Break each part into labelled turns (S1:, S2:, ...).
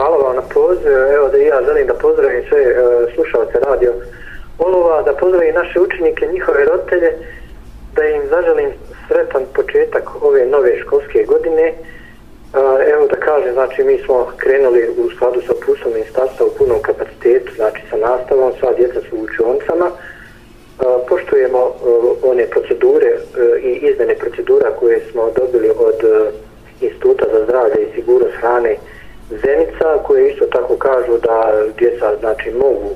S1: hvala vam na poziv. Evo da ja želim da pozdravim sve uh, slušalce radio Olova, da pozdravim naše učenike, njihove roditelje, da im zaželim sretan početak ove nove školske godine. Uh, evo da kažem, znači mi smo krenuli u skladu sa pusom ministarstva u punom kapacitetu, znači sa nastavom, sva djeca su u učionicama. Uh, poštujemo uh, one procedure uh, i izmene procedura koje smo dobili od uh, Instituta za zdravlje i sigurnost hrane Zenica, koje isto tako kažu da djeca znači, mogu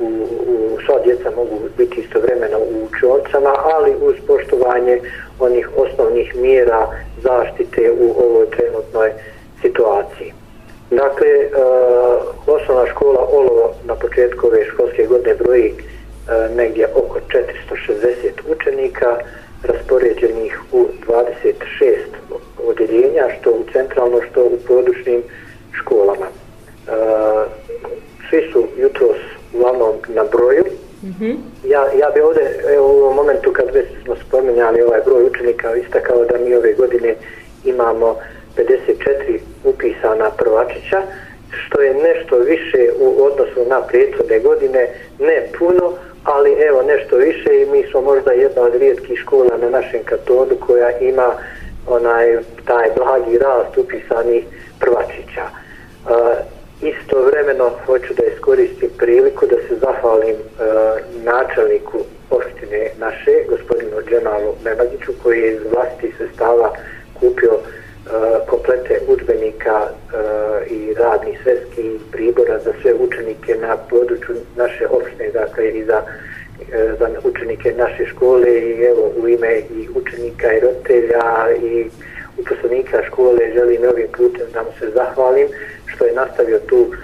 S1: u, u, sva djeca mogu biti istovremeno u učionicama, ali uz poštovanje onih osnovnih mjera zaštite u ovoj trenutnoj situaciji. Dakle, e, osnovna škola Olovo na početku ove školske godine broji e, negdje oko 460 učenika, raspoređenih u 26 odjeljenja, što u centralno, što u područnim školama. E, svi su jutros uglavnom na broju. Mm -hmm. ja, ja bi ovdje evo, u ovom momentu kad već smo spomenjali ovaj broj učenika istakao da mi ove godine imamo 54 upisana prvačića, što je nešto više u odnosu na prethodne godine, ne puno, ali evo nešto više i mi smo možda jedna od rijetkih škola na našem katonu koja ima onaj taj blagi rast upisanih prvačića. A, istovremeno hoću da iskoristim priliku da se zahvalim načelniku opštine naše, gospodinu Džemalu Memagiću, koji je iz vlasti sestava kupio uh, komplete učbenika uh, i radnih svetskih pribora za sve učenike na području naše opštine, dakle i za e, za učenike naše škole i evo u ime i učenika i roditelja i uposlenika škole želim ovim putem da mu se zahvalim što je nastavio tu e,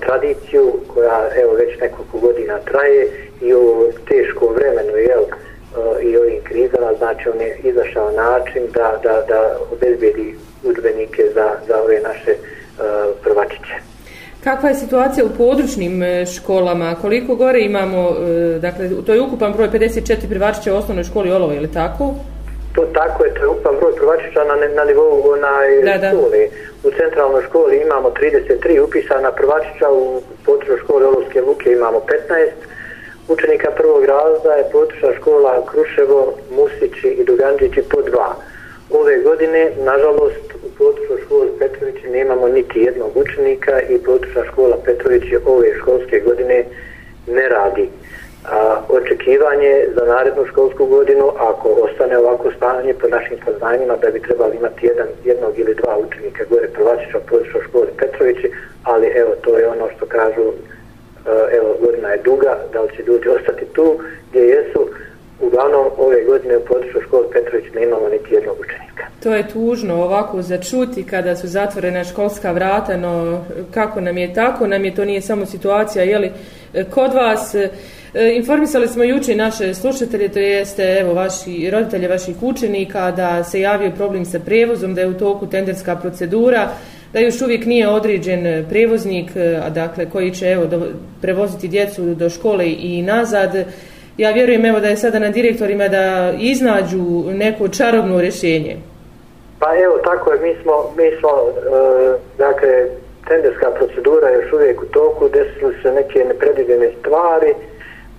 S1: tradiciju koja evo već nekoliko godina traje i u teškom vremenu jel, e, i ovim krizama znači on je izašao način da, da, da obezbedi udbenike za, za ove naše e, prvačiće.
S2: Kakva je situacija u područnim e, školama? Koliko gore imamo, e, dakle, to je ukupan broj 54 prvačića u osnovnoj školi Olovo, je li tako?
S1: To tako je, to je ukupan broj prvačića na, na nivou onaj da, da. škole. U centralnoj školi imamo 33 upisana prvačića, u područnoj školi Olovske Luke imamo 15 učenika prvog razda, je područna škola Kruševo, Musići i Duganđići po dva. Ove godine, nažalost, u područnoj školi Petrovići nemamo niti jednog učenika i područna škola Petrovići ove školske godine ne radi a, očekivanje za narednu školsku godinu, ako ostane ovako stanje po našim saznanjima, da bi trebali imati jedan, jednog ili dva učenika gore prvačića područja škole Petrovići, ali evo, to je ono što kažu, evo, godina je duga, da li će ljudi ostati tu gdje jesu, uglavnom ove godine u području škole Petrović ne imamo niti jednog učenika.
S2: To je tužno ovako začuti kada su zatvorena školska vrata, no kako nam je tako, nam je to nije samo situacija, jeli, kod vas, e, informisali smo juče naše slušatelje, to jeste evo, vaši roditelje vaših učenika, da se javio problem sa prevozom, da je u toku tenderska procedura, da još uvijek nije određen prevoznik, e, a dakle koji će evo, do, prevoziti djecu do škole i nazad. Ja vjerujem evo, da je sada na direktorima da iznađu neko čarobno rješenje.
S1: Pa evo, tako je, mi smo, mi smo e, dakle, tenderska procedura još uvijek u toku, desili se neke nepredivljene stvari,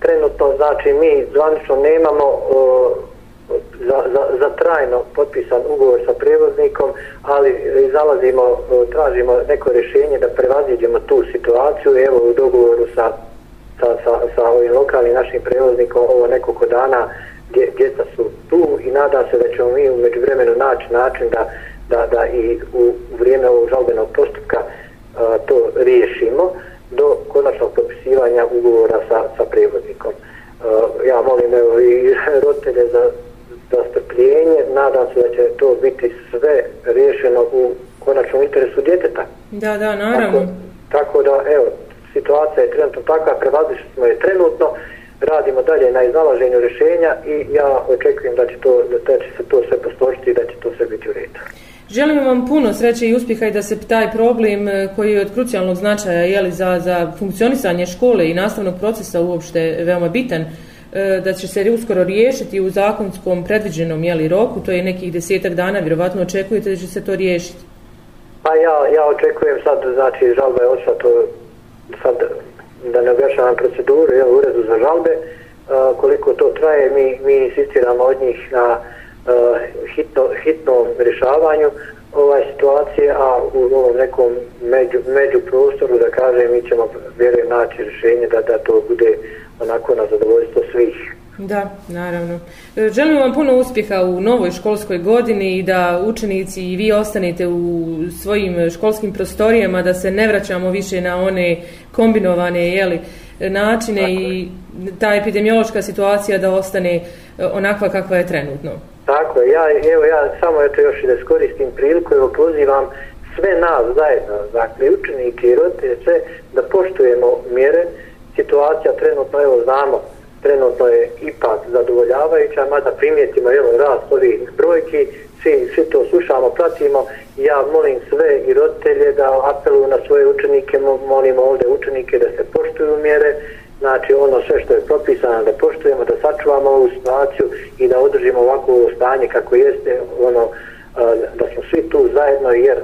S1: trenutno znači mi zvanično nemamo e, za, za, za trajno potpisan ugovor sa prevoznikom, ali zalazimo, e, tražimo neko rješenje da prevaziđemo tu situaciju. Evo u dogovoru sa, sa, sa, sa ovim lokalnim našim prevoznikom ovo nekoliko dana gdje, gdje i nadam se da ćemo mi umeđu vremenu naći način da, da, da i u vrijeme ovog žalbenog postupka uh, to riješimo. Do konačnog potpisivanja ugovora sa, sa prevoznikom. Ja molim evo i roditelje za, za strpljenje, nadam se da će to biti sve riješeno u konačnom interesu djeteta.
S2: Da, da, naravno.
S1: Tako, tako da, evo, situacija je trenutno takva, prevazišli smo je trenutno, radimo dalje na iznalaženju rješenja i ja očekujem da će, to, da će se to sve posložiti i da će to sve biti u redu.
S2: Želim vam puno sreće i uspjeha i da se taj problem e, koji je od krucijalnog značaja jeli, za, za funkcionisanje škole i nastavnog procesa uopšte veoma bitan, e, da će se uskoro riješiti u zakonskom predviđenom jeli, roku, to je nekih desetak dana, vjerovatno očekujete da će se to riješiti.
S1: Pa ja, ja očekujem sad, znači žalba je odšla to sad da ne objašavam proceduru jel, uredu za žalbe, a, koliko to traje, mi, mi insistiramo od njih na a, hitno, hitnom rješavanju ovaj situacije, a u ovom nekom među, među prostoru, da kažem, mi ćemo vjerujem naći rješenje da, da to bude onako na zadovoljstvo svih.
S2: Da, naravno. E, želim vam puno uspjeha u novoj školskoj godini i da učenici i vi ostanete u svojim školskim prostorijama, da se ne vraćamo više na one kombinovane jeli, načine Tako i ta epidemiološka situacija da ostane e, onakva kakva je trenutno.
S1: Tako je, ja, evo ja samo eto još i da skoristim priliku, evo pozivam sve nas zajedno, dakle učenike i roditelje, sve da poštujemo mjere, situacija trenutno, evo znamo, trenutno je ipak zadovoljavajuća, mada primijetimo jedan rast ovih brojki, svi, svi to slušamo, pratimo. Ja molim sve i roditelje da apeluju na svoje učenike, molim ovdje učenike da se poštuju mjere, znači ono sve što je propisano da poštujemo, da sačuvamo ovu situaciju i da održimo ovako stanje kako jeste, ono, da smo svi tu zajedno, jer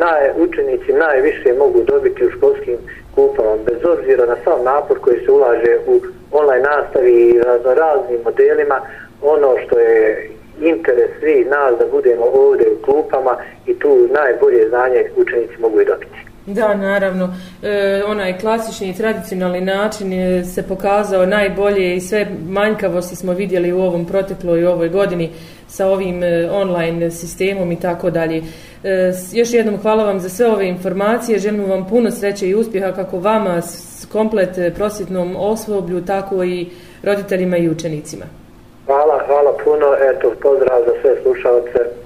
S1: naj, učenici najviše mogu dobiti u školskim kupama, bez obzira na sam napor koji se ulaže u online nastavi i razno raznim modelima, ono što je interes svi nas da budemo ovdje u klupama i tu najbolje znanje učenici mogu i dobiti.
S2: Da, naravno. E, onaj klasični i tradicionalni način je se pokazao najbolje i sve manjkavosti smo vidjeli u ovom protekloj i ovoj godini sa ovim e, online sistemom i tako dalje. E, još jednom hvala vam za sve ove informacije. Želim vam puno sreće i uspjeha kako vama s komplet e, prosvjetnom osvoblju, tako i roditeljima i učenicima.
S1: Hvala, hvala puno. Eto, pozdrav za sve slušalce.